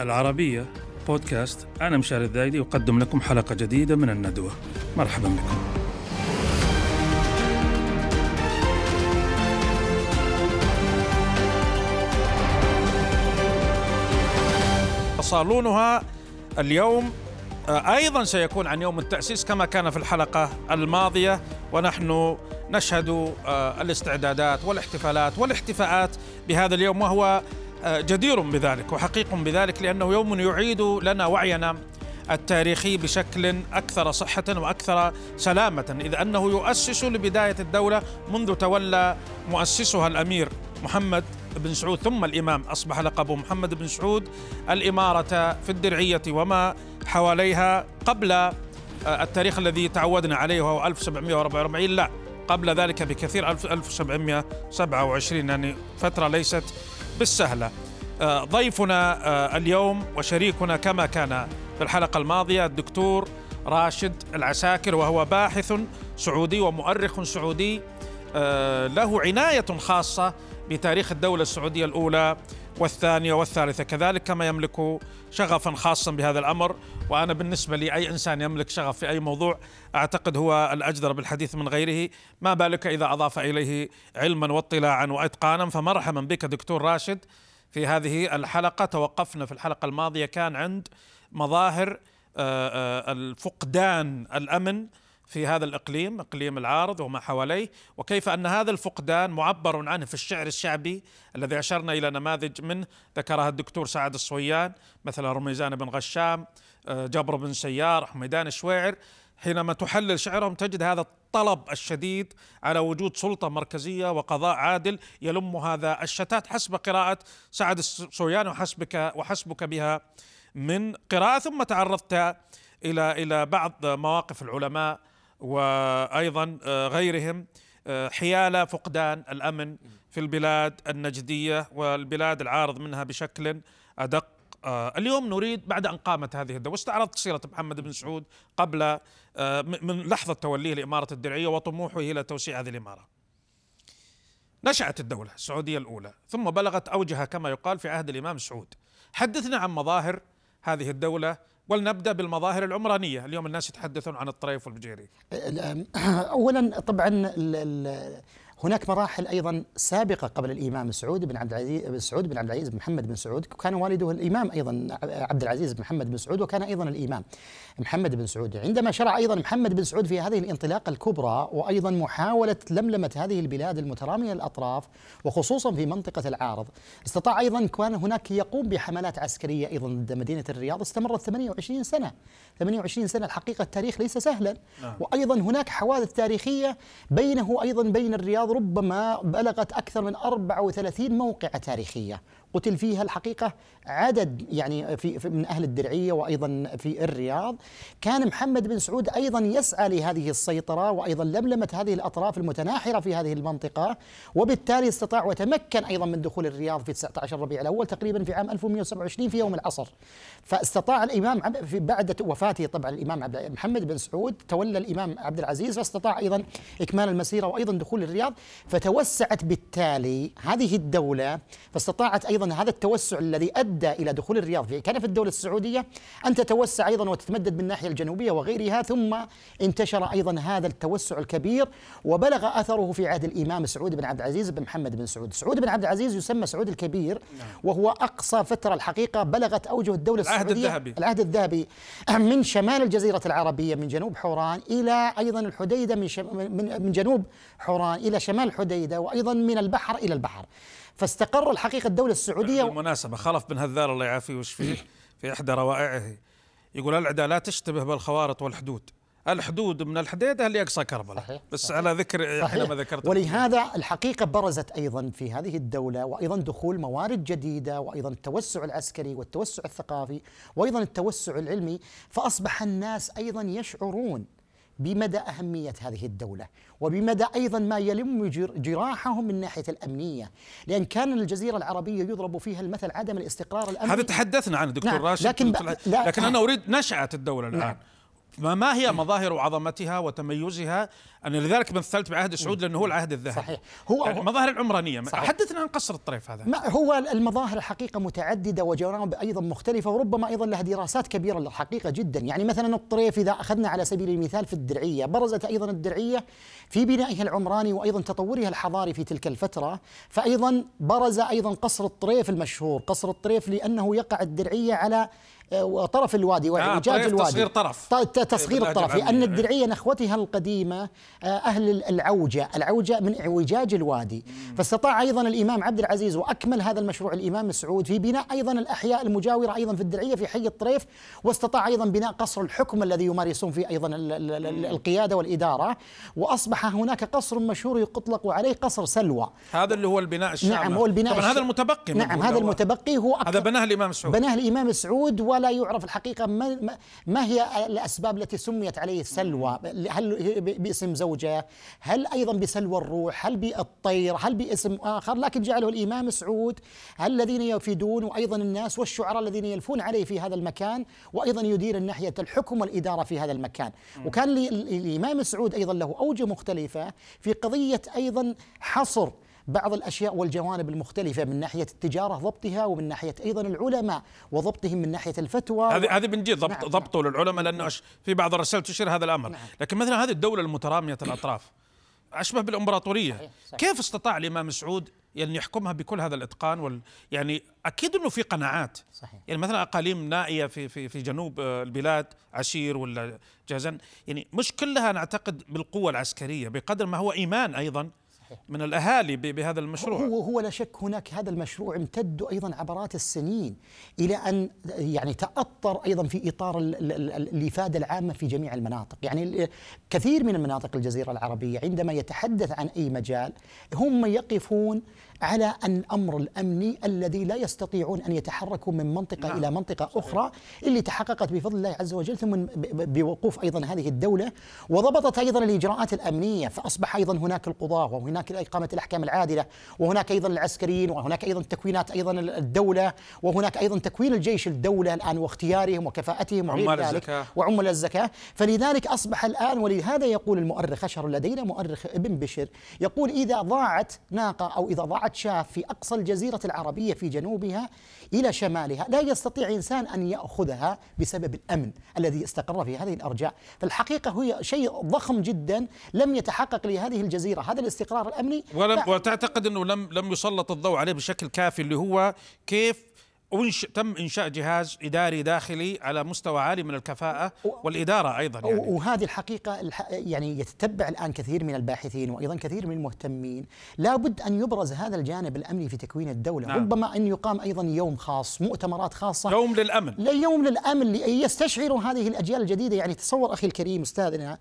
العربية بودكاست. أنا مشاري الذايدي أقدم لكم حلقة جديدة من الندوة. مرحبا بكم. صالونها اليوم آه، أيضا سيكون عن يوم التأسيس كما كان في الحلقة الماضية ونحن نشهد آه، الاستعدادات والاحتفالات والاحتفاءات بهذا اليوم وهو جدير بذلك وحقيق بذلك لأنه يوم يعيد لنا وعينا التاريخي بشكل أكثر صحة وأكثر سلامة إذ أنه يؤسس لبداية الدولة منذ تولى مؤسسها الأمير محمد بن سعود ثم الإمام أصبح لقبه محمد بن سعود الإمارة في الدرعية وما حواليها قبل آه، التاريخ الذي تعودنا عليه وهو 1744 لا قبل ذلك بكثير 1727 يعني فترة ليست بالسهلة. آه، ضيفنا آه، اليوم وشريكنا كما كان في الحلقة الماضية الدكتور راشد العساكر وهو باحث سعودي ومؤرخ سعودي له عناية خاصة بتاريخ الدولة السعودية الأولى والثانية والثالثة كذلك كما يملك شغفا خاصا بهذا الأمر. وأنا بالنسبة لي أي إنسان يملك شغف في أي موضوع أعتقد هو الأجدر بالحديث من غيره. ما بالك إذا أضاف إليه علما واطلاعا وإتقانا. فمرحبا بك دكتور راشد في هذه الحلقة. توقفنا في الحلقة الماضية كان عند مظاهر آه، آه، الفقدان الأمن. في هذا الإقليم إقليم العارض وما حواليه وكيف أن هذا الفقدان معبر عنه في الشعر الشعبي الذي أشرنا إلى نماذج منه ذكرها الدكتور سعد الصويان مثل رميزان بن غشام آه، جبر بن سيار حميدان الشويعر حينما تحلل شعرهم تجد هذا الطلب الشديد على وجود سلطة مركزية وقضاء عادل يلم هذا الشتات. حسب قراءة سعد الصويان وحسبك وحسبك بها من قراءة ثم تعرضت إلى إلى بعض مواقف العلماء وأيضا آه، غيرهم آه، حيال فقدان الأمن في البلاد النجدية والبلاد العارض منها بشكل أدق آه، اليوم نريد بعد أن قامت هذه الدولة واستعرضت سيرة محمد بن سعود قبل من لحظة توليه لاماره الدرعية وطموحه إلى توسيع هذه الإمارة. نشأت الدولة السعودية الأولى ثم بلغت أوجها كما يقال في عهد الإمام سعود حدثنا عن مظاهر هذه الدولة ولنبدأ بالمظاهر العمرانية، اليوم الناس يتحدثون عن الطريف والبجيري. اولا طبعا هناك مراحل أيضا سابقة قبل الإمام سعود بن عبد العزيز سعود بن عبد العزيز بن محمد بن سعود كان والده الإمام أيضا عبد العزيز بن محمد بن سعود وكان أيضا الإمام محمد بن سعود. عندما شرع أيضا محمد بن سعود في هذه الانطلاقة الكبرى وأيضا محاولة لملمة هذه البلاد المترامية الأطراف وخصوصا في منطقة العارض استطاع أيضا كان هناك يقوم بحملات عسكرية أيضا ضد مدينة الرياض استمرت 28 سنة. 28 سنة الحقيقة التاريخ ليس سهلا. نعم. وأيضا هناك حوادث تاريخية بينه أيضا بين الرياض ربما بلغت أكثر من 34 موقعة تاريخية. قتل فيها الحقيقة عدد يعني في, من أهل الدرعية وأيضا في الرياض. كان محمد بن سعود أيضا يسعى لهذه السيطرة وأيضا لملمه هذه الأطراف المتناحرة في هذه المنطقة وبالتالي استطاع وتمكن أيضا من دخول الرياض في 19 ربيع الأول تقريبا في عام 1127 في يوم العصر. فاستطاع الإمام في بعد وفاته طبعا الإمام عبد محمد بن سعود تولى الإمام عبد العزيز فاستطاع أيضا إكمال المسيرة وأيضا دخول الرياض فتوسعت بالتالي هذه الدولة فاستطاعت أيضا أيضا هذا التوسع الذي أدى إلى دخول الرياض في كان في الدولة السعودية. أن تتوسع أيضا وتتمدد من الناحية الجنوبية وغيرها ثم انتشر أيضا هذا التوسع الكبير وبلغ أثره في عهد الإمام سعود بن عبد العزيز بن محمد بن سعود، سعود بن عبد العزيز يسمى سعود الكبير نعم. وهو أقصى فترة الحقيقة بلغت أوجه الدولة العهد السعودية الذهبي. العهد الذهبي من شمال الجزيرة العربية من جنوب حوران إلى أيضا الحديدة من من من جنوب حوران إلى شمال الحديدة وأيضا من البحر إلى البحر. فاستقر الحقيقة الدولة السعودية بالمناسبة خلف بن هذال الله يعافيه ويشفيه في إحدى روائعه. يقول العدا لا تشتبه بالخوارط والحدود. الحدود من الحديدة اللي اقصى كربلاء. صحيح بس صحيح. على ذكر حينما ذكرت. ولهذا الحقيقة برزت أيضا في هذه الدولة وأيضا دخول موارد جديدة وأيضا التوسع العسكري والتوسع الثقافي وأيضا التوسع العلمي فأصبح الناس أيضا يشعرون بمدى أهمية هذه الدولة وبمدى أيضا ما يلم جراحهم من ناحية الأمنية. لأن كان الجزيرة العربية يضرب فيها المثل عدم الاستقرار الأمني. هذا تحدثنا عنه دكتور نعم راشد. لكن, لا لكن أنا أريد نشأة الدولة الآن. نعم. ما ما هي مظاهر عظمتها وتميزها؟ أنا لذلك مثلت بعهد سعود لأنه هو العهد الذهبي. صحيح. هو يعني المظاهر العمرانية صحيح. حدثنا عن قصر الطريف هذا. ما هو المظاهر الحقيقة متعددة وجوانب أيضا مختلفة وربما أيضا لها دراسات كبيرة الحقيقة جدا. يعني مثلا الطريف إذا أخذنا على سبيل المثال في الدرعية برزت أيضا الدرعية في بنائها العمراني وأيضا تطورها الحضاري في تلك الفترة فأيضا برز أيضا قصر الطريف المشهور قصر الطريف لأنه يقع الدرعية على آه، طرف الوادي وإعجاج طريف الوادي. تصغير طرف. ط- ت- تصغير الطرف لأن. الدرعية نخوتها القديمة آه، أهل العوجة. العوجة من اعوجاج الوادي. فاستطاع أيضا الإمام عبد العزيز وأكمل هذا المشروع الإمام مسعود في بناء أيضا الأحياء المجاورة أيضا في الدرعية في حي الطريف واستطاع أيضا بناء قصر الحكم الذي يمارسون فيه أيضا ال- ال- ال- القيادة والإدارة. وأصبح هناك قصر مشهور يطلق عليه قصر سلوى. هذا اللي هو البناء الشامل نعم هو البناء طبعا الش- هذا المتبقي نعم هذا المتبقي هو هذا أكثر بناه الإمام سعود بناه الإمام سعود ولا يعرف الحقيقة ما, ما- هي الأسباب التي سميت عليه السلوى هل باسم زوجة؟ هل أيضا بسلوى الروح؟ هل بالطير؟ هل باسم آخر؟ لكن جعله الإمام سعود الذين يفيدون وأيضا الناس والشعراء الذين يلفون عليه في هذا المكان وأيضا يدير الناحية الحكم والإدارة في هذا المكان. وكان الإمام سعود أيضا له أوجه مختلفة في قضية أيضا حصر بعض الأشياء والجوانب المختلفة من ناحية التجارة ضبطها ومن ناحية أيضا العلماء وضبطهم من ناحية الفتوى هذه هذه بنجي ضبط نعم، ضبطه للعلماء لأنه أش- في بعض الرسائل تشير هذا الأمر نعم. لكن مثلا هذه الدولة المترامية الأطراف أشبه بالإمبراطورية صحيح، صحيح. كيف استطاع الإمام سعود يعني يحكمها بكل هذا الإتقان وال يعني أكيد إنه في قناعات صحيح. يعني مثلا أقاليم نائية في في في جنوب آه، البلاد عشير ولا جازان يعني مش كلها نعتقد بالقوة العسكرية بقدر ما هو إيمان أيضا من الأهالي ب- بهذا المشروع. هو هو لا شك هناك هذا المشروع امتد أيضا عبرات السنين إلى أن يعني تأطر أيضا في إطار ال- ال- ال- الإفادة العامة في جميع المناطق، يعني كثير من المناطق الجزيرة العربية عندما يتحدث عن أي مجال هم يقفون على الأمر الأمني الذي لا يستطيعون أن يتحركوا من منطقة نعم. إلى منطقة أخرى اللي تحققت بفضل الله عز وجل ثم بوقوف أيضا هذه الدولة وضبطت أيضا الإجراءات الأمنية فأصبح أيضا هناك القضاة وهناك اقامه الأحكام العادلة وهناك أيضا العسكريين وهناك أيضا تكوينات أيضا الدولة وهناك أيضا تكوين الجيش الدولة الآن واختيارهم وكفاءتهم وغير ذلك الزكاة. وعمل الزكاة فلذلك أصبح الآن ولهذا يقول المؤرخ أشهر لدينا مؤرخ ابن بشر يقول إذا ضاعت ناقة أو إذا ضاعت شاة في أقصى الجزيرة العربية في جنوبها إلى شمالها. لا يستطيع إنسان أن يأخذها بسبب الأمن الذي استقر في هذه الأرجاء. فالحقيقة هي شيء ضخم جدا لم يتحقق لهذه الجزيرة. هذا الاستقرار الأمني. ولم. وتعتقد أنه لم لم يسلط الضوء عليه بشكل كافي اللي هو كيف أنش تم إنشاء جهاز إداري داخلي على مستوى عالي من الكفاءة والإدارة أيضا يعني. وهذه الحقيقة الح- يعني يتتبع الآن كثير من الباحثين وأيضا كثير من المهتمين. لابد أن يبرز هذا الجانب الأمني في تكوين الدولة. نعم. ربما أن يقام أيضا يوم خاص مؤتمرات خاصة. يوم للأمن. لا يوم للأمن ليستشعر هذه الأجيال الجديدة. يعني تصور أخي الكريم أستاذنا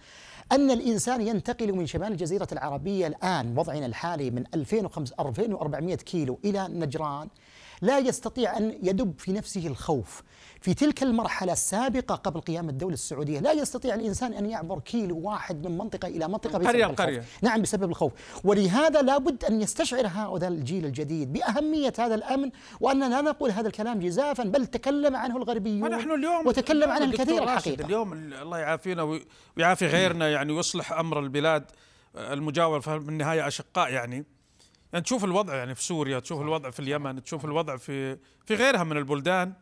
أن الإنسان ينتقل من شمال الجزيرة العربية الآن وضعنا الحالي من 2005 2400 كيلو إلى نجران. لا يستطيع أن يدب في نفسه الخوف في تلك المرحلة السابقة قبل قيام الدولة السعودية لا يستطيع الإنسان أن يعبر كيلو واحد من منطقة إلى منطقة بسبب قرية الخوف. لقرية. نعم بسبب الخوف ولهذا لابد أن يستشعر هذا الجيل الجديد بأهمية هذا الأمن وأننا لا نقول هذا الكلام جزافا بل تكلم عنه الغربيون ونحن اليوم وتكلم عنه الكثير الحقيقة اليوم ال- الله يعافينا وي- ويعافي غيرنا يعني ويصلح أمر البلاد آه، المجاور ففي النهاية أشقاء يعني يعني تشوف الوضع يعني في سوريا تشوف الوضع في اليمن تشوف الوضع في في غيرها من البلدان.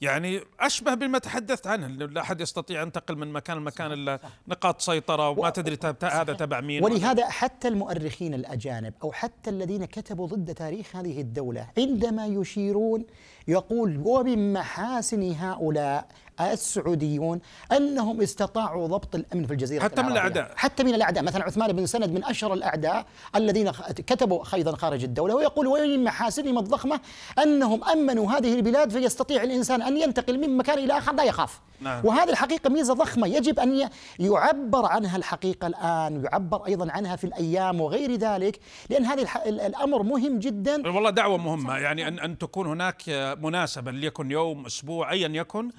يعني أشبه بما تحدثت عنه لا أحد يستطيع أن ينتقل من مكان لمكان إلا نقاط سيطرة وما تدري تب- هذا تبع مين ولهذا حتى المؤرخين الأجانب أو حتى الذين كتبوا ضد تاريخ هذه الدولة عندما يشيرون يقول ومن محاسن هؤلاء السعوديون أنهم استطاعوا ضبط الأمن في الجزيرة حتى من العربية. الأعداء. حتى من الأعداء مثلا عثمان بن سند من أشهر الأعداء الذين كتبوا أيضا خارج الدولة ويقول ومن محاسنهم الضخمة أنهم أمنوا هذه البلاد فيستطيع الإنسان أن ينتقل من مكان إلى آخر لا يخاف نعم. وهذه الحقيقة ميزة ضخمة يجب ي- يعبر عنها الحقيقة الآن يعبر أيضا عنها في الأيام وغير ذلك لأن هذه الح- ال- الأمر مهم جدا والله دعوة مهمة يعني أن أن تكون هناك مناسبة ليكن يوم أسبوع أيا يكن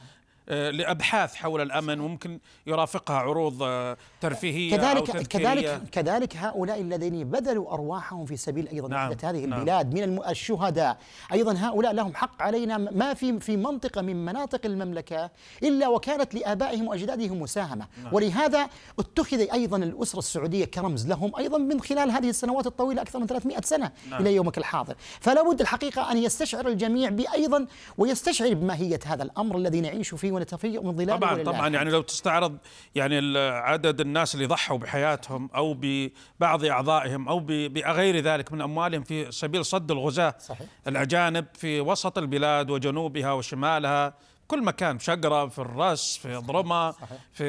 لأبحاث حول الأمن وممكن يرافقها عروض آه، ترفيهية كذلك أو كذلك كذلك هؤلاء الذين بذلوا أرواحهم في سبيل أيضا نعم وحده هذه نعم. البلاد من الشهداء. أيضا هؤلاء لهم حق علينا ما في في منطقة من مناطق المملكة إلا وكانت لآبائهم وأجدادهم مساهمة. نعم. ولهذا اتخذ أيضا الأسرة السعودية كرمز لهم أيضا من خلال هذه السنوات الطويلة أكثر من 300 سنة نعم. إلى يومك الحاضر. فلا بد الحقيقة أن يستشعر الجميع بايضا ويستشعر بماهية هذا الأمر الذي نعيش فيه ونتفيأ من ظلاله طبعا طبعا. يعني لو تستعرض يعني عدد الناس اللي ضحوا بحياتهم أو ببعض أعضائهم أو بغير ذلك من أموالهم في سبيل صد الغزاة. صحيح. الأجانب في وسط البلاد وجنوبها وشمالها كل مكان في شقرة في الرس في ضرمة في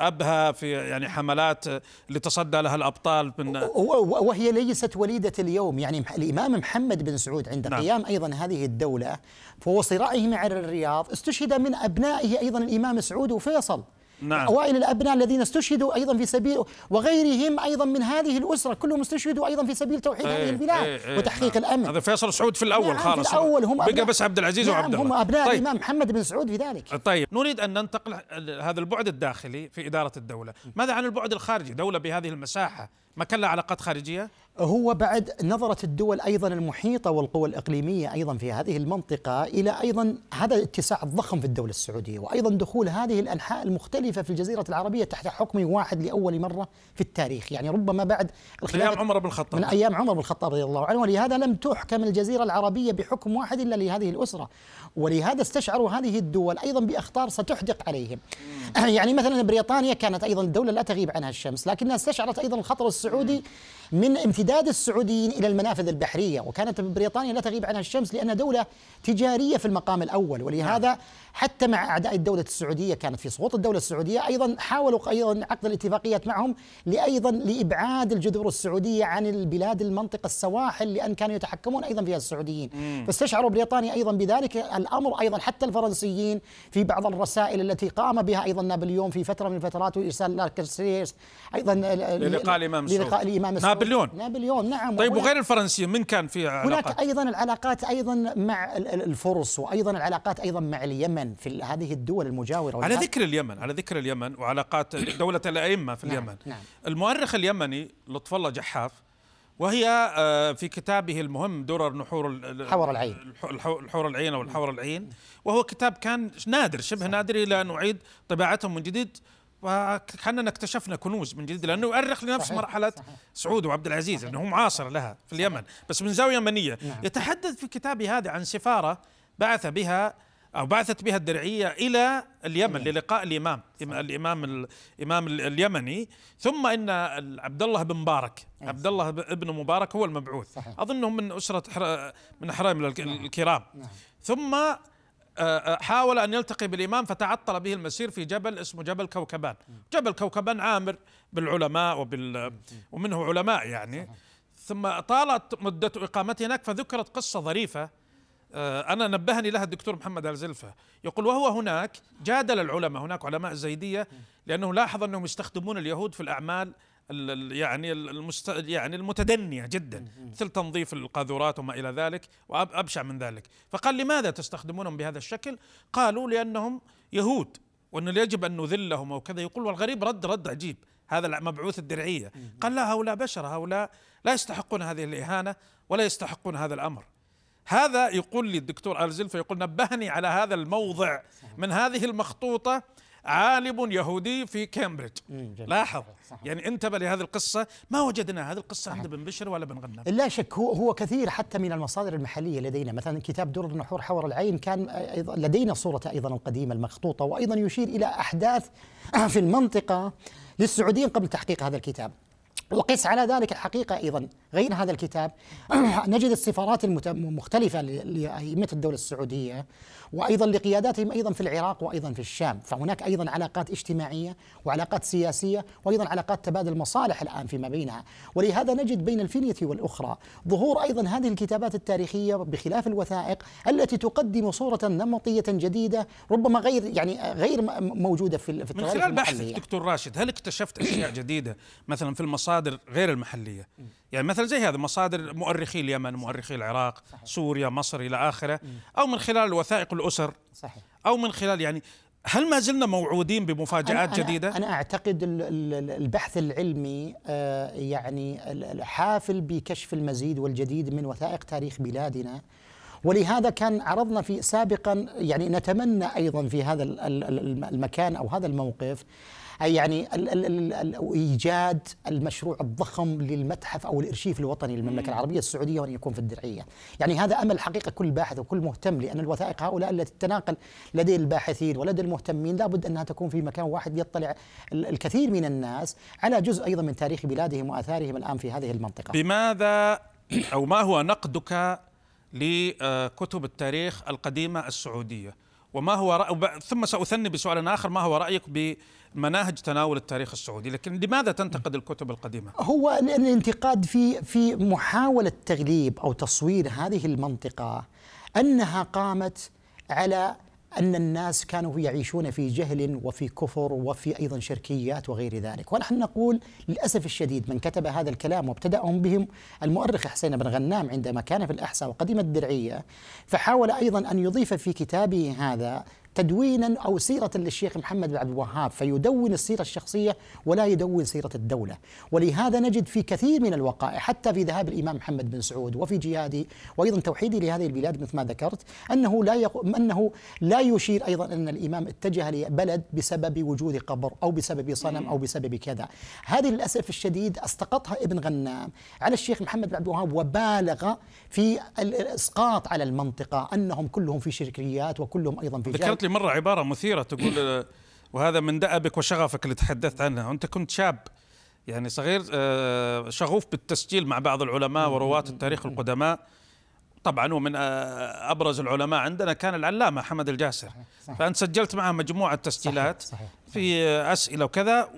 أبها في يعني حملات اللي تصدى لها الأبطال من وهي ليست وليدة اليوم. يعني الإمام محمد بن سعود عند نعم. قيام أيضا هذه الدولة فوصراعه مع الرياض استشهد من أبنائه أيضا الإمام سعود وفيصل. نعم. أوائل الأبناء الذين استشهدوا أيضا في سبيل وغيرهم أيضا من هذه الأسرة. كلهم استشهدوا أيضا في سبيل توحيد إيه هذه البلاد إيه إيه وتحقيق نعم. الأمن. هذا فيصل سعود في الأول نعم خالص. في الأول هم بقى بس عبد العزيز نعم وعبد الله. هم أبناء طيب. الإمام محمد بن سعود في ذلك. طيب نريد أن ننتقل هذا البعد الداخلي في إدارة الدولة. ماذا عن البعد الخارجي؟ دولة بهذه المساحة. ما كان لها علاقات خارجية؟ هو بعد نظرت الدول أيضا المحيطة والقوى الإقليمية أيضا في هذه المنطقة إلى أيضا هذا الاتساع الضخم في الدولة السعودية وأيضا دخول هذه الأنحاء المختلفة في الجزيرة العربية تحت حكم واحد لأول مرة في التاريخ. يعني ربما بعد من أيام عمر بن الخطاب. من أيام عمر بن الخطاب رضي الله عنه ولهذا لم تحكم الجزيرة العربية بحكم واحد إلا لهذه الأسرة. ولهذا استشعروا هذه الدول أيضا بأخطار ستحدق عليهم. يعني مثلا بريطانيا كانت أيضا الدولة لا تغيب عنها الشمس لكنها استشعرت أيضا الخطر السعودي من امتداد السعوديين إلى المنافذ البحرية وكانت بريطانيا لا تغيب عنها الشمس لانها دولة تجارية في المقام الأول ولهذا نعم. حتى مع أعداء الدولة السعودية كانت في سقوط الدولة السعودية أيضا حاولوا أيضا عقد الاتفاقيات معهم لايضا لإبعاد الجذور السعودية عن البلاد المنطقة السواحل لأن كانوا يتحكمون أيضا فيها السعوديين. فاستشعروا بريطانيا أيضا بذلك الأمر أيضا حتى الفرنسيين في بعض الرسائل التي قام بها أيضا نابليون في فترة من الفترات وارسال أيضا للقاء الإمام للقاء الإمام نابليون. نابليون نعم. طيب وغير الفرنسيين من كان في علاقات هناك أيضا العلاقات أيضا مع الفرس وأيضا العلاقات أيضا مع اليمن في هذه الدول المجاورة. على ذكر اليمن على ذكر اليمن وعلاقات دولة الأئمة في نعم اليمن. نعم. المؤرخ اليمني لطف الله جحاف وهي آه، في كتابه المهم درر نحور حور العين. الحور العين أو الحور العين وهو كتاب كان نادر شبه نادر إلى أن أعيد طباعته من جديد. وكأننا اكتشفنا كنوز من جديد لأنه يؤرخ لنفس صحيح مرحلة صحيح. سعود وعبد العزيز انه هو معاصر لها في اليمن بس من زاوية يمنية. نعم. يتحدث في كتابه هذا عن سفارة بعث بها أو بعثت بها الدرعية إلى اليمن للقاء الإمام صحيح. الإمام الإمام اليمني. ثم إن عبد الله بن مبارك عبد الله ابن مبارك هو المبعوث. صحيح. أظنهم من أسرة من حرام الكرام. نعم. ثم آه، آه، حاول أن يلتقي بالإمام فتعطل به المسير في جبل اسمه جبل كوكبان. جبل كوكبان عامر بالعلماء وبال ومنه علماء يعني. ثم طالت مدة إقامته هناك فذكرت قصة ظريفة. آه، أنا نبهني لها الدكتور محمد الزلفه يقول وهو هناك جادل العلماء هناك علماء الزيديه لأنه لاحظ أنهم يستخدمون اليهود في الأعمال يعني المست يعني المتدنية جدا. مثل تنظيف القاذورات وما إلى ذلك وابشع من ذلك. فقال لماذا تستخدمونهم بهذا الشكل؟ قالوا لأنهم يهود وأن يجب أن نذلهم أو كذا. يقول والغريب رد رد عجيب. هذا مبعوث الدرعية. قال لا هؤلاء بشر هؤلاء لا يستحقون هذه الإهانة ولا يستحقون هذا الأمر. هذا يقول لي الدكتور آل زلفة يقول نبهني على هذا الموضع من هذه المخطوطة عالم يهودي في كامبريدج. لاحظ. يعني انتبه لهذه القصة. ما وجدنا هذه القصة عند بن بشر ولا بن غنم. لا شك هو هو كثير حتى من المصادر المحلية لدينا. مثلا كتاب در النحور حور العين كان لدينا صورة أيضا القديمة المخطوطة وأيضا يشير إلى أحداث في المنطقة للسعوديين قبل تحقيق هذا الكتاب. وقس على ذلك الحقيقة أيضا. غير هذا الكتاب نجد السفارات المختلفة لأئمة الدولة السعودية. وأيضا لقياداتهم أيضا في العراق وأيضا في الشام، فهناك أيضا علاقات اجتماعية وعلاقات سياسية وأيضا علاقات تبادل مصالح الآن فيما بينها، ولهذا نجد بين الفينيه والأخرى ظهور أيضا هذه الكتابات التاريخية بخلاف الوثائق التي تقدم صورة نمطية جديدة ربما غير يعني غير موجودة في في من خلال بحثك دكتور راشد هل اكتشفت أشياء جديدة مثلا في المصادر غير المحلية؟ يعني مثلا زي هذا مصادر مؤرخي اليمن مؤرخي العراق صحيح. سوريا مصر إلى آخره أو من خلال الوثائق الأسر صحيح. أو من خلال يعني هل ما زلنا موعودين بمفاجآت أنا جديدة؟ أنا أعتقد ال- ال- البحث العلمي آه، يعني حافل بكشف المزيد والجديد من وثائق تاريخ بلادنا ولهذا كان عرضنا في سابقا يعني نتمنى أيضا في هذا ال- ال- ال- المكان أو هذا الموقف أي يعني ال ال ال ال إيجاد المشروع الضخم للمتحف أو الإرشيف الوطني للمملكة العربية السعودية وأن يكون في الدرعية، يعني هذا أمل حقيقه كل باحث وكل مهتم لأن الوثائق هؤلاء التي تتناقل لدى الباحثين ولدى المهتمين لابد أنها تكون في مكان واحد يطلع ال- الكثير من الناس على جزء أيضا من تاريخ بلادهم وآثارهم الآن في هذه المنطقة. بماذا أو ما هو نقدك لكتب التاريخ القديمة السعودية؟ وما هو رأي ثم سأثني بسؤال آخر ما هو رأيك بمناهج تناول التاريخ السعودي؟ لكن لماذا تنتقد الكتب القديمة؟ هو ال- الانتقاد في في محاولة تغليب أو تصوير هذه المنطقة أنها قامت على أن الناس كانوا يعيشون في جهل وفي كفر وفي أيضا شركيات وغير ذلك. ونحن نقول للأسف الشديد من كتب هذا الكلام وابتدأهم بهم المؤرخ حسين بن غنام عندما كان في الأحساء وقدم الدرعية فحاول أيضا أن يضيف في كتابه هذا تدوينا أو سيرة للشيخ محمد بن عبد الوهاب فيدون السيرة الشخصية ولا يدون سيرة الدولة. ولهذا نجد في كثير من الوقائع حتى في ذهاب الإمام محمد بن سعود وفي جهاده وأيضا توحيده لهذه البلاد مثل ما ذكرت أنه لا يق... أنه لا يشير أيضا أن الإمام اتجه لبلد بسبب وجود قبر أو بسبب صنم أو بسبب كذا. هذه للأسف الشديد اسقطها ابن غنام على الشيخ محمد بن عبد الوهاب وبالغ في الإسقاط على المنطقة أنهم كلهم في شركيات وكلهم أيضا في ذكرت لي مرة عبارة مثيرة تقول آه، وهذا من دأبك وشغفك اللي تحدثت عنها وأنت كنت شاب يعني صغير آه، شغوف بالتسجيل مع بعض العلماء ورواة التاريخ القدماء طبعا ومن آه، أبرز العلماء عندنا كان العلامة حمد الجاسر. فأنت سجلت معه مجموعة تسجيلات صحيح، صحيح. في أسئلة وكذا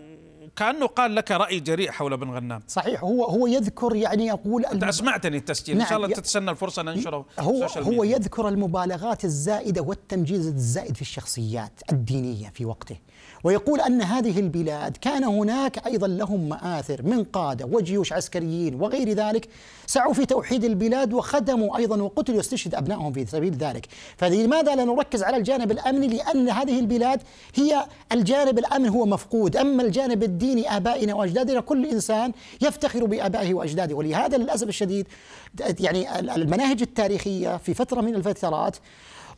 كأنه قال لك رأي جريء حول ابن غنام صحيح هو هو يذكر يعني يقول أنت أسمعتني التسجيل نعم، شاء الله تتسنى الفرصة ننشره هو هو. يذكر المبالغات الزائدة والتمجيز الزائد في الشخصيات الدينية في وقته ويقول أن هذه البلاد كان هناك أيضا لهم مآثر من قادة وجيوش عسكريين وغير ذلك سعوا في توحيد البلاد وخدموا أيضا وقتلوا واستشهد أبنائهم في سبيل ذلك. فلماذا لا نركز على الجانب الأمني؟ لأن هذه البلاد هي الجانب الأمن هو مفقود. أما الجانب الديني آبائنا وأجدادنا كل إنسان يفتخر بآبائه وأجداده. ولهذا للأسف الشديد يعني المناهج التاريخية في فترة من الفترات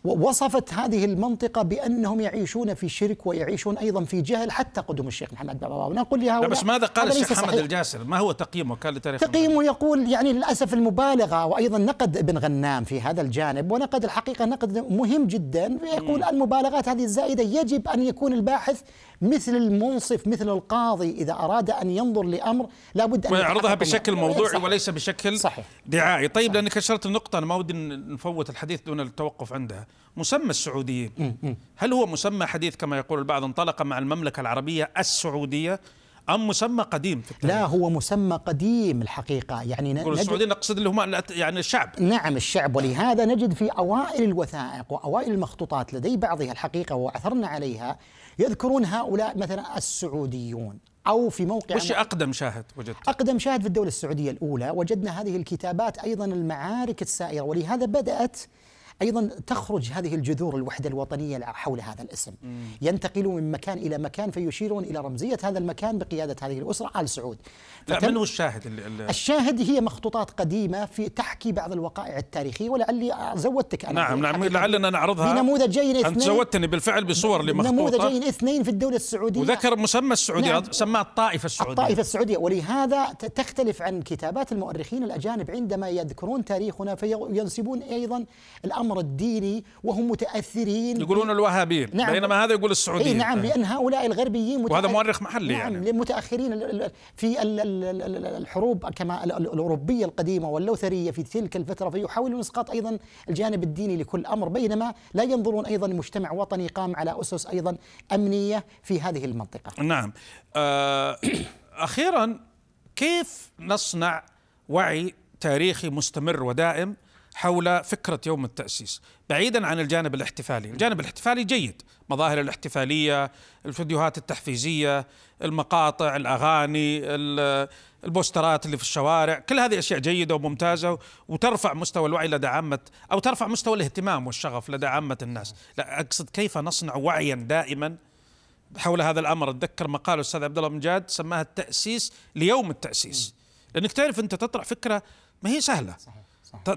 وصفت هذه المنطقة بأنهم يعيشون في شرك ويعيشون أيضا في جهل حتى قدم الشيخ محمد بن عبد ونقول لا لهؤلاء بس ماذا قال الشيخ محمد صحيح. الجاسر؟ ما هو تقييمه؟ كان لتاريخ تقييمه يقول يعني للأسف المبالغة وأيضا نقد ابن غنام في هذا الجانب ونقد الحقيقة نقد مهم جدا. يقول المبالغات هذه الزائدة يجب أن يكون الباحث مثل المنصف مثل القاضي. إذا أراد أن ينظر لأمر لابد أن ويعرضها بشكل. موضوعي صحيح. وليس بشكل صحيح. دعائي. طيب لأنك أشرت النقطه أنا ما ودي نفوت الحديث دون التوقف عندها. مسمى السعوديين. هل هو مسمى حديث كما يقول البعض انطلق مع المملكة العربية السعودية أم مسمى قديم في التاريخ؟ لا هو مسمى قديم الحقيقة. يعني نجد- السعوديين نقصد اللي هم يعني الشعب. نعم الشعب. ولهذا نجد في أوائل الوثائق وأوائل المخطوطات لدي بعضها الحقيقة وعثرنا عليها يذكرون هؤلاء مثلا السعوديون أو في موقع وش أقدم شاهد وجدت أقدم شاهد في الدولة السعودية الأولى وجدنا هذه الكتابات أيضا المعارك السائرة. ولهذا بدأت أيضا تخرج هذه الجذور الوحدة الوطنية حول هذا الاسم. ينتقل من مكان إلى مكان فيشيرون إلى رمزية هذا المكان بقيادة هذه الأسرة آل سعود. لا من هو الشاهد الشاهد هي مخطوطات قديمة في تحكي بعض الوقائع التاريخية ولعلي زودتك أنا نعم نعم لعلنا نعرضها بنموذجين أنت اثنين زودتني بالفعل بصور لمخطوطه نموذجين اثنين في الدولة السعودية. وذكر مسمى السعودية نعم. سماه الطائفة السعودية. الطائفة السعودية. ولهذا تختلف عن كتابات المؤرخين الأجانب عندما يذكرون تاريخنا فينسبون أيضا الأمر الديني وهم متأثرين يقولون الوهابيين نعم. بينما هذا يقول السعوديين اي نعم لأن هؤلاء الغربيين وهذا مؤرخ محلي نعم يعني. ال- في ال- ال- ال- ال- الحروب كما ال- ال- الأوروبية القديمة واللوثرية في تلك الفترة فيحاولون إسقاط أيضا الجانب الديني لكل أمر بينما لا ينظرون أيضا لمجتمع وطني قام على أسس أيضا أمنية في هذه المنطقة. نعم آه، أخيرا كيف نصنع وعي تاريخي مستمر ودائم حول فكرة يوم التأسيس بعيدا عن الجانب الاحتفالي. الجانب الاحتفالي جيد. مظاهر الاحتفالية الفيديوهات التحفيزية المقاطع الأغاني ال- البوسترات اللي في الشوارع. كل هذه أشياء جيدة وممتازة وترفع مستوى الوعي لدى عامة أو ترفع مستوى الاهتمام والشغف لدى عامة الناس. لا أقصد كيف نصنع وعيا دائما حول هذا الأمر. أتذكر مقال الأستاذ عبد الله بن جاد سماها التأسيس ليوم التأسيس. لأنك تعرف أنت تطرح فكرة ما هي سهلة. صحيح.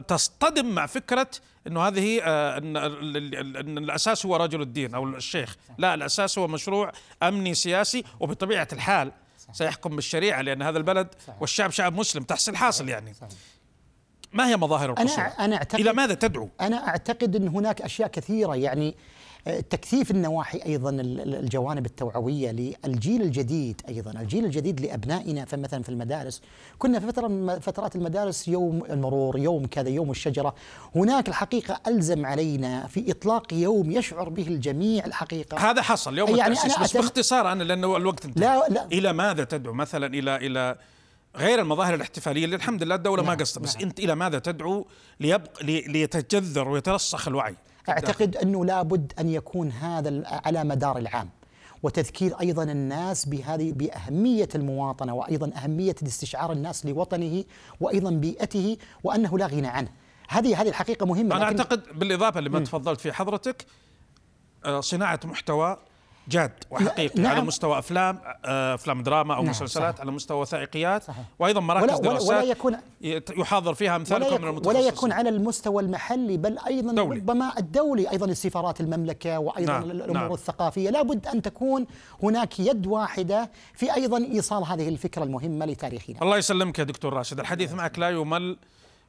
تصطدم مع فكرة إنه هذه آه، إن الأساس هو رجل الدين أو الشيخ. لا الأساس هو مشروع أمني سياسي وبطبيعة الحال. سيحكم بالشريعة لأن هذا البلد والشعب شعب مسلم تحصيل حاصل يعني. ما هي مظاهر القصور؟ أنا أنا أعتقد إلى ماذا تدعو؟ أنا أعتقد أن هناك أشياء كثيرة يعني تكثيف النواحي أيضا الجوانب التوعوية للجيل الجديد أيضا الجيل الجديد لأبنائنا فمثلا في المدارس. كنا في فترة من فترات المدارس يوم المرور يوم كذا يوم الشجرة. هناك الحقيقة ألزم علينا في إطلاق يوم يشعر به الجميع الحقيقة. هذا حصل يوم يعني التأسيس بس باختصار أنا لأنه الوقت انتهى. لا لا. إلى ماذا تدعو؟ مثلا إلى إلى غير المظاهر الاحتفالية اللي الحمد لله الدولة نعم ما قصت بس نعم. أنت إلى ماذا تدعو ليبقى ليتجذر ويترسخ الوعي؟ أعتقد أنه لابد أن يكون هذا على مدار العام. وتذكير أيضا الناس بهذه بأهمية المواطنة وأيضا أهمية استشعار الناس لوطنه وأيضا بيئته وأنه لا غنى عنه. هذه هذه الحقيقة مهمة أنا أعتقد بالإضافة لما تفضلت فيه حضرتك آه، صناعة محتوى جاد وحقيقي نعم على مستوى أفلام آه، أفلام دراما أو نعم مسلسلات صحيح. على مستوى وثائقيات صحيح. وأيضا مراكز ولا دراسات ولا يكون يحاضر فيها أمثالكم من المتخصصين. ولا يكون على المستوى المحلي بل أيضا دولي. ربما الدولي أيضا السفارات المملكة وأيضا نعم الأمور نعم. الثقافية. لابد أن تكون هناك يد واحدة في أيضا إيصال هذه الفكرة المهمة لتاريخنا. الله يسلمك يا دكتور راشد. الحديث معك لا يمل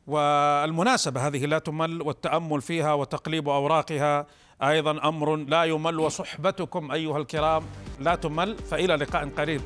والمناسبة هذه لا تمل والتأمل فيها وتقليب أوراقها أيضا أمر لا يمل وصحبتكم أيها الكرام لا تمل فإلى لقاء قريب.